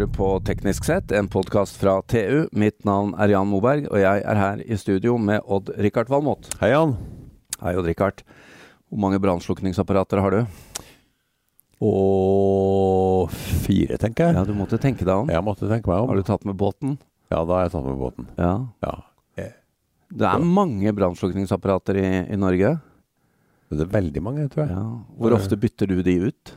hører på Teknisk sett, en podkast fra TU. Mitt navn er Jan Moberg, og jeg er her i studio med Odd-Rikard Valmot. Hei, Jan. Hei, Odd-Rikard. Hvor mange brannslukningsapparater har du? Og fire, tenker jeg. Ja, Du måtte tenke deg om. Jeg måtte tenke meg om. Har du tatt med båten? Ja, da har jeg tatt med båten. Ja. Ja. Det er mange brannslukningsapparater i, i Norge. Det er veldig mange, tror jeg. Ja. Hvor ofte bytter du de ut?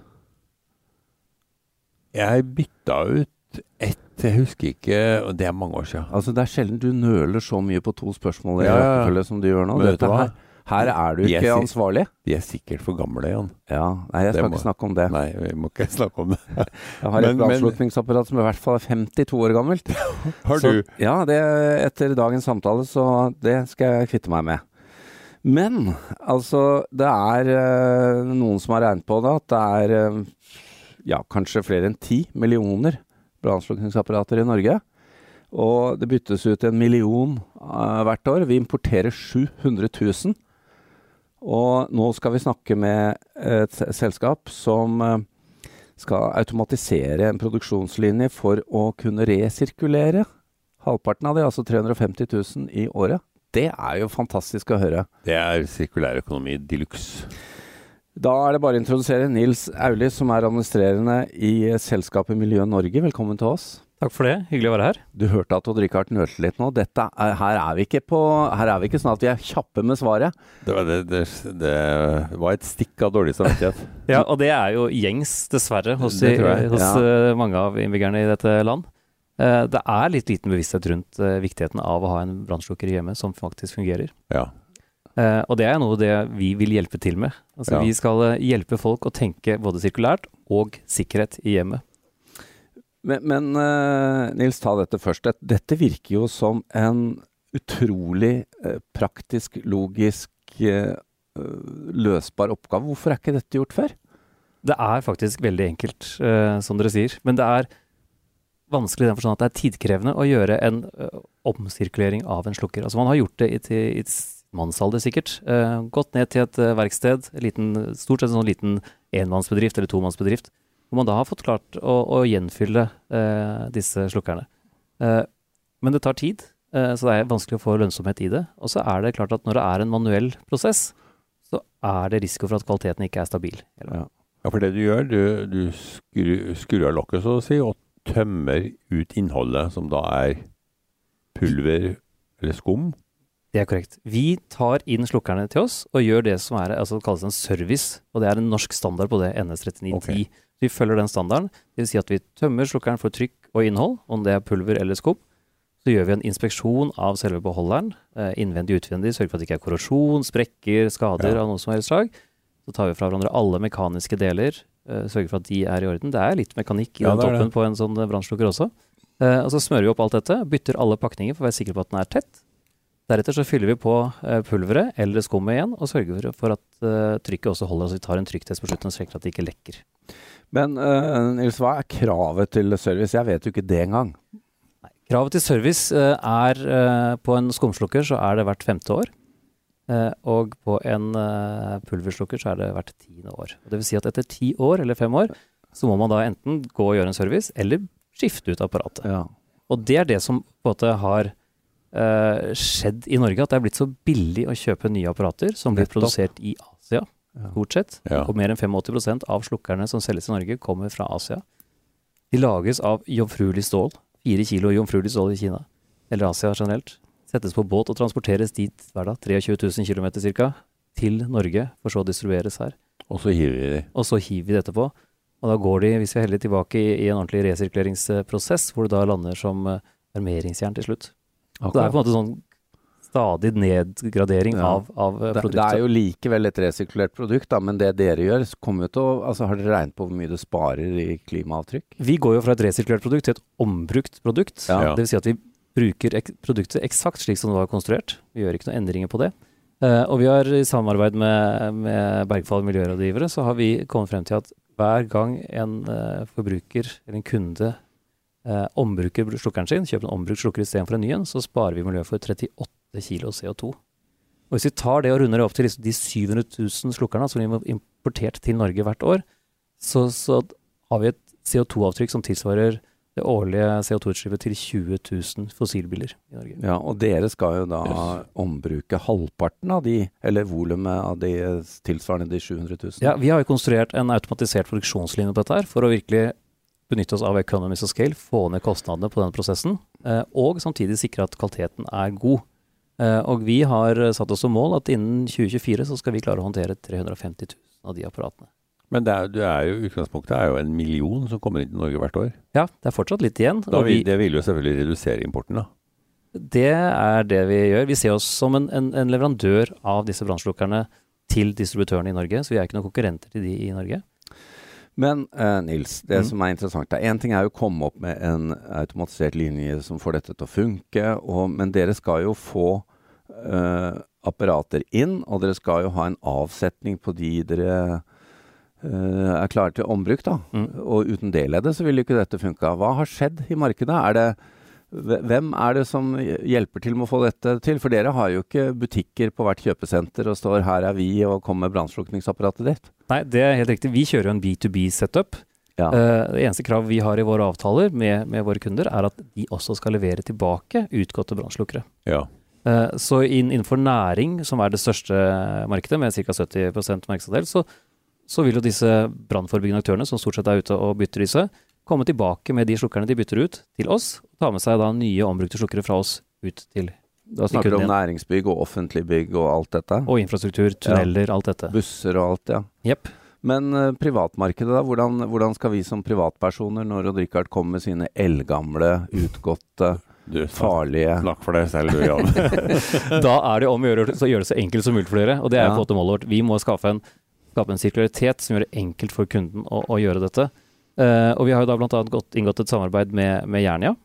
Jeg bytta ut ett, jeg husker ikke, og det er mange år siden. Altså, Det er sjelden du nøler så mye på to spørsmål i Ja, rekkefølge som du gjør nå. Dette her, her er du ikke ansvarlig. De er sikkert for gamle, Jan. Ja, Nei, jeg skal må- ikke snakke om det. Nei, vi må ikke snakke om det. Jeg har et brannslukningsapparat som i hvert fall er 52 år gammelt. Har Så, du? Ja, det, etter dagens samtale, så det skal jeg kvitte meg med. Men altså, det er eh, noen som har regnet på det, at det er eh, ja, kanskje flere enn ti millioner brannslukningsapparater i Norge. Og det byttes ut en million uh, hvert år. Vi importerer 700 000. Og nå skal vi snakke med et selskap som eh, skal automatisere en produksjonslinje for å kunne resirkulere halvparten av det, altså 350 000 i året. Det er jo fantastisk å høre. Det er sirkulærøkonomi de luxe. Da er det bare å introdusere Nils Auli, som er administrerende i selskapet Miljø Norge. Velkommen til oss. Takk for det. Hyggelig å være her. Du hørte at Odd-Rikard nølte litt nå. Dette er, her, er vi ikke på, her er vi ikke sånn at vi er kjappe med svaret. Det var, det, det, det var et stikk av dårlig samvittighet. Ja, Og det er jo gjengs, dessverre, hos, i, hos ja. eh, mange av innbyggerne i dette land. Eh, det er litt liten bevissthet rundt eh, viktigheten av å ha en brannslukker hjemme som faktisk fungerer. Ja. Eh, og det er noe det vi vil hjelpe til med. Altså Ja. Vi skal eh, hjelpe folk å tenke både sirkulært og sikkerhet i hjemmet. Men, men uh, Nils, ta dette først. Dette, dette virker jo som en utrolig uh, praktisk, logisk, løsbar oppgave. Hvorfor er ikke dette gjort før? Det er faktisk veldig enkelt, som dere sier. Men det er vanskelig i den forstand at det er tidkrevende å gjøre en omsirkulering av en slukker. Altså Man har gjort det i, i, i mannsalder, sikkert. Eh, gått ned til et eh, verksted, liten, stort sett en sånn liten enmannsbedrift eller tomannsbedrift, hvor man da har fått klart å, å gjenfylle eh, disse slukkerne. Men det tar tid, så det er vanskelig å få lønnsomhet i det. Og så er det klart at når det er en manuell prosess, så er det risiko for at kvaliteten ikke er stabil. Ja. Ja, for det du gjør, du, du skrur, skrur av lokket, så å si, og tømmer ut innholdet, som da er pulver eller skum. Det er korrekt. Vi tar inn slukkerne til oss og gjør det som er, altså det kalles en service. Og det er en norsk standard på det, NS3910. Okay. Vi følger den standarden. Det vil si at vi tømmer slukkeren for trykk og innhold, om det er pulver eller skum. Så gjør vi en inspeksjon av selve beholderen, eh, innvendig og utvendig, sørger for at det ikke er korrosjon, sprekker, skader Ja. av noe som helst slag. Så tar vi fra hverandre alle mekaniske deler, eh, sørger for at de er i orden. Det er litt mekanikk i Ja, toppen på en sånn eh, brannslukker også. Og så smører vi opp alt dette, bytter alle pakninger for å være sikre på at den er tett. Deretter så fyller vi på eh, pulveret eller skummet igjen, og sørger for at eh, trykket også holder. Altså vi tar en trykktest på slutten og sjekker at det ikke lekker. Men uh, Nils, hva er kravet til service? Jeg vet jo ikke det engang. Nei, Kravet til service er uh, på en skumslukker så er det hvert femte år. Og på en pulverslukker så er det hvert tiende år. Dvs. si at etter ti år eller fem år så må man da enten gå og gjøre en service, eller skifte ut apparatet. Ja. Og det er det som på en måte har eh, skjedd i Norge, at det er blitt så billig å kjøpe nye apparater som blir produsert i Asia, stort sett. Ja. Og mer enn 85% av slukkerne som selges i Norge, kommer fra Asia. De lages av jomfruelig stål. Fire kilo jomfruelig stål i Kina, eller Asia generelt. Settes på båt og transporteres dit hver dag, 23 000 km ca., til Norge, for så å distribueres her. Og så hiver vi de. Og så hiver vi det etterpå. Og da går de, hvis vi er heldige, tilbake i, i en ordentlig resirkuleringsprosess, hvor det da lander som eh, armeringsjern til slutt. Så det er på en måte sånn stadig nedgradering Ja. av, av eh, Det, produktet. det er jo likevel et resirkulert produkt, da, men det dere gjør, kommer jo til å altså, Har dere regnet på hvor mye det sparer i klimaavtrykk? Vi går jo fra et resirkulert produkt til et ombrukt produkt. Ja. Det vil si at vi bruker ek produktet eksakt slik som det var konstruert. Vi gjør ikke noen endringer på det. Uh, og vi har i samarbeid med, med Bergfall miljørådgivere så har vi kommet frem til at hver gang en uh, forbruker eller en kunde eh, ombruker slukkeren sin, kjøper en ombrukt slukker istedenfor en ny en, så sparer vi miljøet for 38 kilo CO2. Og Hvis vi tar det og runder det opp til liksom de 700 000 slukkerne som vi har importert til Norge hvert år, så, så har vi et CO2-avtrykk som tilsvarer det årlige CO2-utslippet til 20 000 fossilbiler i Norge. Ja, og dere skal jo da ombruke halvparten av de, eller volumet av de tilsvarende de 700 000. Ja, vi har jo konstruert en automatisert produksjonslinje på dette her, for å virkelig benytte oss av economies of scale, få ned kostnadene på denne prosessen, eh, og samtidig sikre at kvaliteten er god. Eh, og vi har satt oss som mål at innen 2024 så skal vi klare å håndtere 350 000 av de apparatene. Men det er, det er jo, utgangspunktet er jo en million som kommer inn til Norge hvert år. Ja, det er fortsatt litt igjen. Vil, vi, det vil jo selvfølgelig redusere importen, da. det er det vi gjør. Vi ser oss som en, en, en leverandør av disse brannslukkerne til distributørene i Norge, så vi er ikke noen konkurrenter til de i Norge. Men eh, Nils, det Mm. som er interessant er Én ting er jo å komme opp med en automatisert linje som får dette til å funke, og, men dere skal jo få eh, apparater inn, og dere skal jo ha en avsetning på de dere eh, er klare til ombruk, da. Mm. Og uten det leddet så ville jo ikke dette funka. Hva har skjedd i markedet? Er det hvem er det som hjelper til med å få dette til? For dere har jo ikke butikker på hvert kjøpesenter og står 'her er vi' og kommer med brannslukningsapparatet ditt. Nei, det er helt riktig. Vi kjører jo en B2B-setup. Ja. Uh, det eneste krav vi har i våre avtaler med, med våre kunder, er at de også skal levere tilbake utgåtte brannslukkere. Ja. Uh, så inn, innenfor næring, som er det største markedet, med ca. 70% markedsandel, så, så vil jo disse brannforebyggende aktørene, som stort sett er ute og bytter disse, komme tilbake med de slukkerne de bytter ut, til oss. og Ta med seg da nye ombrukte slukkere fra oss ut til Da snakker du om næringsbygg og offentlig bygg og alt dette. Og infrastruktur, tunneler, alt dette. Busser og alt, ja. Yep. Men uh, privatmarkedet, da? Hvordan, hvordan skal vi som privatpersoner, når Odd Rikard kommer med sine eldgamle, utgåtte, Du, farlige snakk for deg selv, du, Jan. Da er det om å gjøre så gjøre det så enkelt som mulig for dere, og det er Ja. på en måte målet vårt. Vi må skaffe en, skape en sirkularitet som gjør det enkelt for kunden å, å gjøre dette. Eh, og vi har jo da bl.a. inngått et samarbeid med, med Jernia.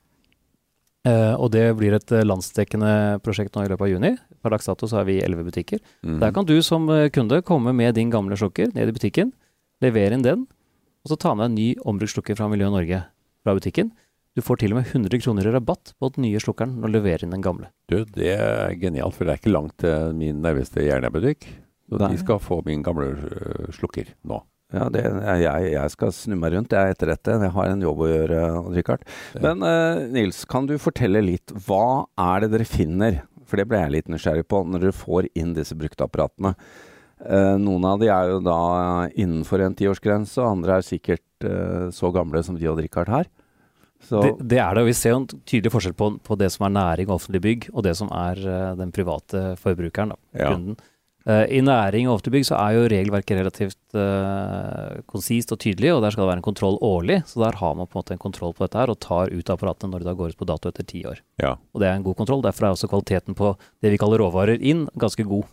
Uh, og det blir et eh, landsdekkende prosjekt nå i løpet av juni. Per dags dato så har vi elleve butikker. Mm. Der kan du som kunde komme med din gamle slukker ned i butikken, levere inn den, og så ta med en ny ombrukt slukker fra Miljø Norge fra butikken. Du får til og med 100 kroner i rabatt på den nye slukkeren når du leverer inn den gamle. Du, det er genialt, for det er ikke langt til min nærmeste Jernia-butikk. Så Nei. de skal få min gamle slukker nå. Ja, det, jeg, jeg skal snu meg rundt jeg etter dette. Jeg har en jobb å gjøre, Richard. Men eh, Nils, kan du fortelle litt. Hva er det dere finner? For det ble jeg litt nysgjerrig på når dere får inn disse brukteapparatene. Eh, noen av de er jo da innenfor en tiårsgrense, og andre er sikkert eh, så gamle som de og Richard her. Så Det, det er det, og vi ser en tydelig forskjell på, på det som er næring og offentlig bygg, og det som er eh, den private forbrukeren, da, kunden. I næring og offentlig bygg så er jo regelverket relativt eh, konsist og tydelig, og der skal det være en kontroll årlig. Så der har man på en måte en kontroll på dette her, og tar ut apparatene når det da går ut på dato etter ti år. Ja. Og det er en god kontroll. Derfor er også kvaliteten på det vi kaller råvarer inn, ganske god.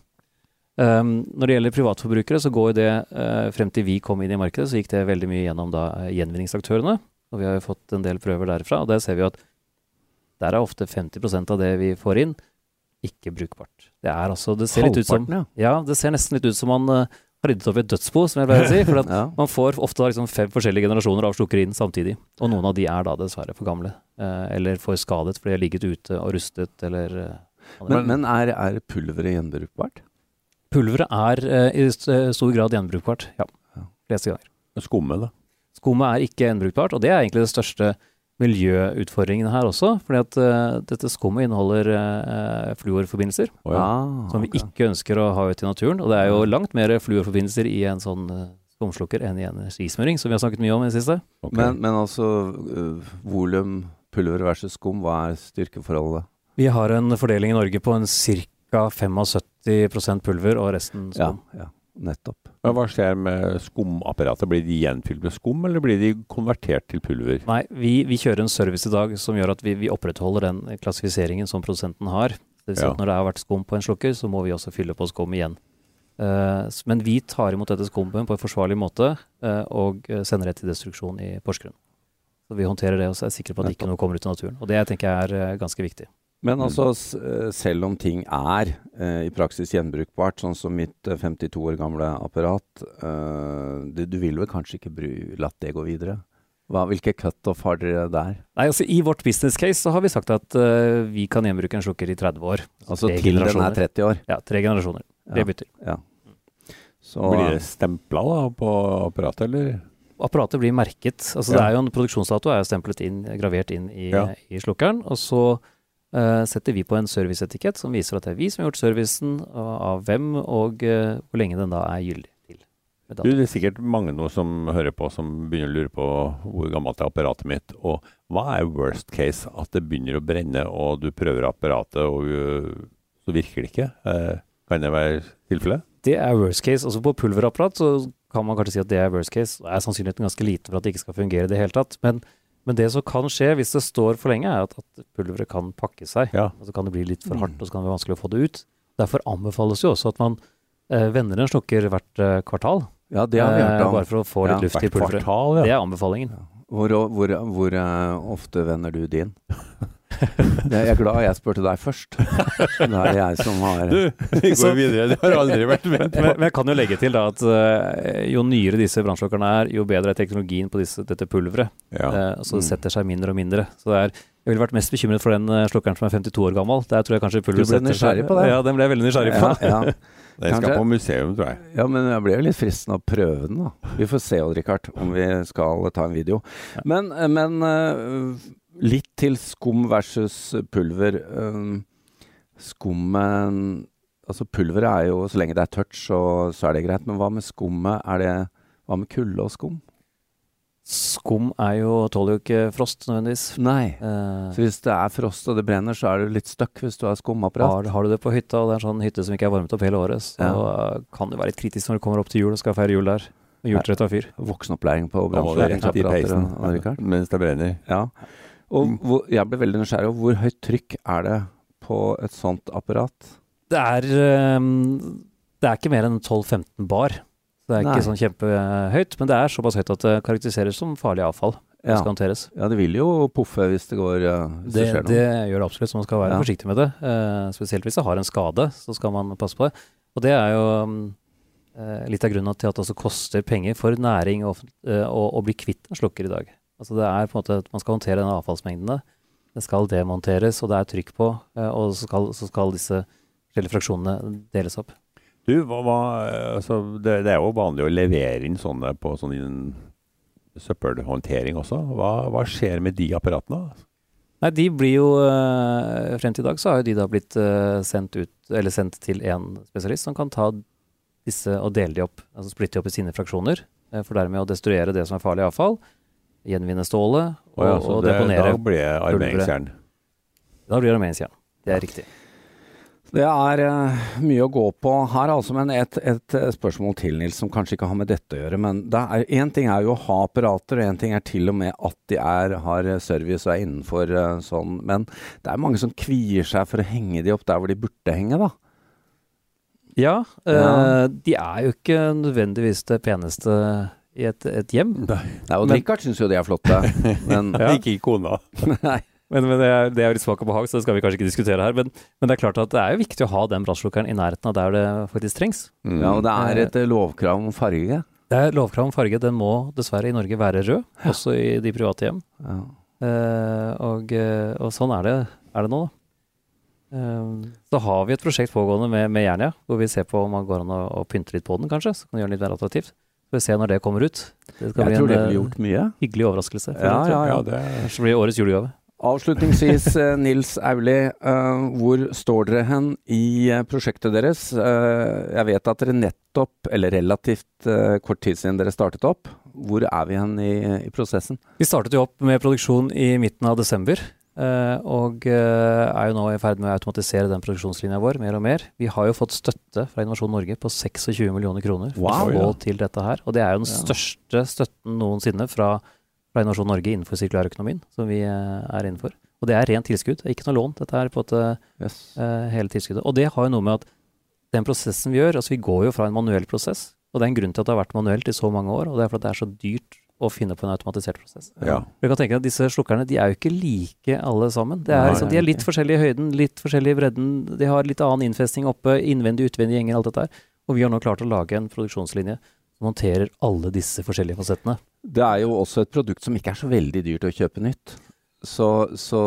Um, når det gjelder privatforbrukere, så går det uh, frem til vi kom inn i markedet, så gikk det veldig mye gjennom da eh, gjenvinningsaktørene. Og vi har jo fått en del prøver derfra, og der ser vi at der er ofte 50% av det vi får inn, ikke brukbart. Det er altså Det ser litt ut som ja. Ja, det ser nesten litt ut som man uh, har ryddet opp i et dødsbo, som jeg pleier å si. For at ja. man får ofte da liksom fem forskjellige generasjoner av slukker inn samtidig. Og noen av de er da dessverre for gamle. Uh, eller for skadet fordi de har ligget ute og rustet, eller uh, Men, men er, er pulveret gjenbrukbart? Pulveret er i stor grad gjenbrukbart, ja. Ja. Fleste ganger. Skummet, da. Skummet er ikke gjenbrukbart, og det er egentlig det største miljøutfordringen her også. fordi at uh, dette skummet inneholder uh, fluorforbindelser, oh, ja. Ah, som vi ikke ønsker å ha ut i naturen. Og det er jo langt mer fluorforbindelser i en sånn uh, skumslukker enn i en skismøring, som vi har snakket mye om i det siste. Okay. Men, men altså uh, volum, pulver versus skum, hva er styrkeforholdet? Vi har en fordeling i Norge på en ca. 75% pulver og resten skum. Ja, ja, nettopp. Men Hva skjer med skumapparatet? Blir de gjenfylt med skum, eller blir de konvertert til pulver? Nei, vi, vi kjører en service i dag som gjør at vi, vi opprettholder den klassifiseringen som produsenten har. Det vil si Ja. at når det har vært skum på en slukker, så må vi også fylle på skum igjen. Uh, men vi tar imot dette skummet på en forsvarlig måte uh, og eh, sender det til destruksjon i Porsgrunn. Så vi håndterer det og er sikre på at ikke noe kommer ut i naturen. Og det tenker jeg er uh, ganske viktig. Men Mm. altså, s- eh, selv om ting er eh, i praksis gjenbrukbart, sånn som mitt eh, 52 år gamle apparat, eh, du, du vil vel kanskje ikke bru, latt det gå videre? Hva, hvilke cutoff har dere der? Nei, altså I vårt business case så har vi sagt at uh, vi kan gjenbruke en slukker i 30 år. Altså tre til den er 30 år? Ja, tre generasjoner. Det Ja. bytter. Så, Blir det stempla da på apparatet, eller? apparatet blir merket. Altså Ja. det er jo En produksjonsdato er jo stemplet inn, gravert inn i, Ja. i slukkeren. Og så eh, setter vi på en serviceetikett som viser at det er vi som har gjort servicen, av hvem, og eh, hvor lenge den da er gyldig til. Du, det er sikkert mange nå som hører på, som begynner å lure på hvor gammelt er apparatet mitt. Og hva er worst case? At det begynner å brenne, og du prøver apparatet, og så virker det ikke? Eh, kan det være tilfellet? Det er worst case. Altså På pulverapparat så kan man kanskje si at det er worst case. Det er sannsynligheten ganske liten for at det ikke skal fungere i det hele tatt. Men, men det som kan skje hvis det står for lenge, er at, at pulveret kan pakke seg. Ja. Og så kan det bli litt for hardt, og så kan det være vanskelig å få det ut. Derfor anbefales jo også at man eh, vender en slukker hvert eh, kvartal. Ja, det har vi hørt eh, om. bare for å få litt Ja, luft i pulveret. kvartal, Det er anbefalingen. Hvor, hvor, hvor eh, ofte vender du din? Jeg er glad jeg spurte deg først. Det er jeg som har Du, vi går videre. Det har aldri vært ment Men, men jeg kan jo legge til da at eh, jo nyere disse brannslukkerne er, jo bedre er teknologien på disse, dette pulveret. Ja. Eh, så det Mm. setter seg mindre og mindre. Så det er, jeg ville vært mest bekymret for den slokkeren slukkeren som er 52 år gammel. Der tror jeg kanskje pulveret Du ble nysgjerrig på det? Ja, den ble jeg veldig nysgjerrig på. ja, ja. Den skal på museum, tror jeg. ja, men jeg ble jo litt fristende å prøve den, da. Vi får se, Odd Rikard, om vi skal ta en video. Men, men eh, litt til skum versus pulver. Eh, Skummet Altså pulveret er jo Så lenge det er tørt, så, så er det greit. Men hva med skummet? Er det Hva med kulde og skum? Skum er jo, tåler jo ikke frost nødvendigvis. Nei. Eh, Så hvis det er frost og det brenner, så er du litt stuck hvis du har skumapparat? har, har du det på hytta, og det er en sånn hytte som ikke er varmet opp hele året, så ja. kan det være litt kritisk når du kommer opp til jul og skal feire jul der. Og juletreet tar fyr. Voksenopplæring på Rikard? mens det brenner. Ja. Og hvor, jeg ble veldig nysgjerrig. Hvor høyt trykk er det på et sånt apparat? Det er, eh, det er ikke mer enn 12-15 bar. Det er Nei. ikke sånn kjempehøyt, men det er såpass høyt at det karakteriseres som farlig avfall. Ja. skal ja, det vil jo poffe hvis det går uh, hvis det, Det, skjer noe. det gjør det absolutt, så man skal være Ja. forsiktig med det. Eh, spesielt hvis det har en skade, så skal man passe på det. Og det er jo mm, eh, litt av grunnen til at det også koster penger for næring å, eh, å, å bli kvitt en slukker i dag. Altså det er på en måte at man skal håndtere denne avfallsmengdene. Det skal demonteres, og det er trykk på, eh, og så skal, så skal disse forskjellige fraksjonene deles opp. Du, hva, hva, altså, det, det er jo vanlig å levere inn sånne på sånn søppelhåndtering også. Hva, hva skjer med de apparatene? Nei, de blir jo eh, Frem til i dag så har jo de da blitt eh, sendt ut, eller sendt til en spesialist som kan ta disse og dele de opp, altså splitte de opp i sine fraksjoner, for dermed å destruere det som er farlig avfall, gjenvinne stålet og, oh ja, og det, deponere. Da blir det armeringsjern. Da blir det armeringsjern. Det er riktig. Det er eh, mye å gå på her, altså. Men et, et eh, spørsmål til, Nils, som kanskje ikke har med dette å gjøre. Men én ting er jo å ha apparater, og én ting er til og med at de er, har service og er innenfor eh, sånn. Men det er mange som kvier seg for å henge de opp der hvor de burde henge, da. Ja, ja. Øh, de er jo ikke nødvendigvis det peneste i et, et hjem. Nei, og Men- Richard syns jo de er flotte, men Ja. Ikke kona. Nei. Men, men det, er, det er litt smak og behag, så det skal vi kanskje ikke diskutere her. Men, men det er klart at det er jo viktig å ha den brannslukkeren i nærheten av der det faktisk trengs. Mm. Ja, og det er et eh, lovkrav om farge. Det er lovkrav om farge. Den må dessverre i Norge være rød, også i de private hjem. Ja. Eh, og, eh, og sånn er det, er det nå, da. Eh, så har vi et prosjekt pågående med, med Jernia, hvor vi ser på om man går an å, å pynte litt på den, kanskje. Så kan vi gjøre den litt mer attraktivt. Så vi se når det kommer ut. Det skal Jeg bli tror en det blir eh, gjort mye. hyggelig overraskelse. for Ja, det, tror jeg. ja, Ja, det Kanskje det blir årets julegave. Avslutningsvis, eh, Nils Auli, eh, hvor står dere hen i eh, prosjektet deres? Eh, jeg vet at dere nettopp, eller relativt eh, kort tid siden dere startet opp. Hvor er vi hen i, i prosessen? Vi startet jo opp med produksjon i midten av desember. Eh, og uh, er jo nå i ferd med å automatisere den produksjonslinja vår mer og mer. Vi har jo fått støtte fra Innovasjon Norge på 26 millioner kroner Wow, ja. til dette her. Og det er jo den Ja. største støtten noensinne fra, fra Innovasjon Norge innenfor sirkulærøkonomien, som vi uh, er innenfor. Og det er rent tilskudd, det er ikke noe lån. Dette er på en Yes. eh, hele tilskuddet. Og det har jo noe med at den prosessen vi gjør, altså vi går jo fra en manuell prosess, og det er en grunn til at det har vært manuelt i så mange år, og det er fordi det er så dyrt å finne på en automatisert prosess. Ja. Du kan tenke deg at Disse slukkerne de er jo ikke like alle sammen. Det er, Nei, liksom, de er litt forskjellige i høyden, litt forskjellige i bredden. De har litt annen innfesting oppe, innvendig, utvendig gjenger, alt dette her. Og vi har nå klart å lage en produksjonslinje som håndterer alle disse forskjellige fasettene. Det er jo også et produkt som ikke er så veldig dyrt å kjøpe nytt. Så, så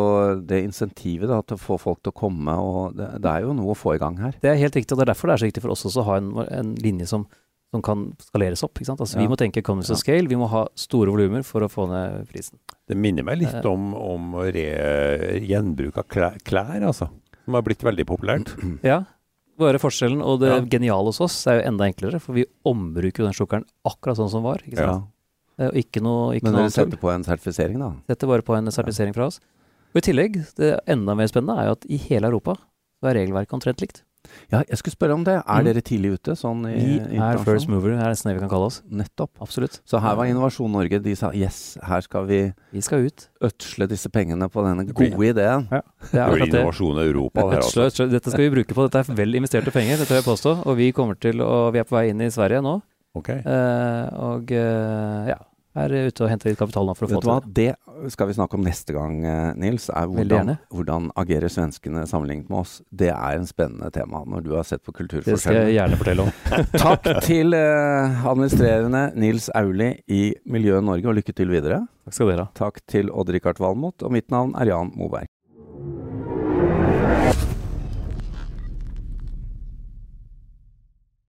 det insentivet da, til å få folk til å komme, og det, det er jo noe å få i gang her. Det er helt riktig, og det er derfor det er så viktig for oss også å ha en, en linje som, som kan skaleres opp. Ikke sant? Altså, Ja. Vi må tenke economies Ja. of scale, vi må ha store volumer for å få ned prisen. Det minner meg litt Eh. om, om re, gjenbruk av klær, klær, altså. Som har blitt veldig populært. Ja, bare forskjellen, og det Ja. geniale hos oss er jo enda enklere, for vi ombruker jo den sjokkeren akkurat sånn som var. Ikke sant? Ja. Og ikke noe, ikke Men dere setter på en sertifisering, da? Setter bare på en sertifisering fra oss. Og I tillegg, det enda mer spennende er jo at i hele Europa så er regelverket omtrent likt. Ja, jeg skulle spørre om det. Er Mm. dere tidlig ute sånn i Vi er first mover, det er nesten det vi kan kalle oss. Nettopp. Absolutt. Så her var Innovasjon Norge. De sa yes, her skal vi Vi skal ut. ødsle disse pengene på denne gode ideen. Det er Det blir innovasjon i Europa. Det her, Ødsle, altså. ødsle. Dette skal vi bruke på. Dette er vel investerte penger, det tør jeg påstå. Og vi kommer til å Vi er på vei inn i Sverige nå. Ok. Uh, og uh, ja, er ute og henter litt kapital nå for å få Vet hva, til det. det skal vi snakke om neste gang, eh, Nils. Er hvordan, hvordan agerer svenskene sammenlignet med oss? Det er en spennende tema når du har sett på Det skal jeg gjerne fortelle om. Takk til eh, administrerende Nils Auli i Miljø Norge, og lykke til videre. Takk skal dere ha. Takk til Odd-Rikard Valmot, og mitt navn er Jan Moberg.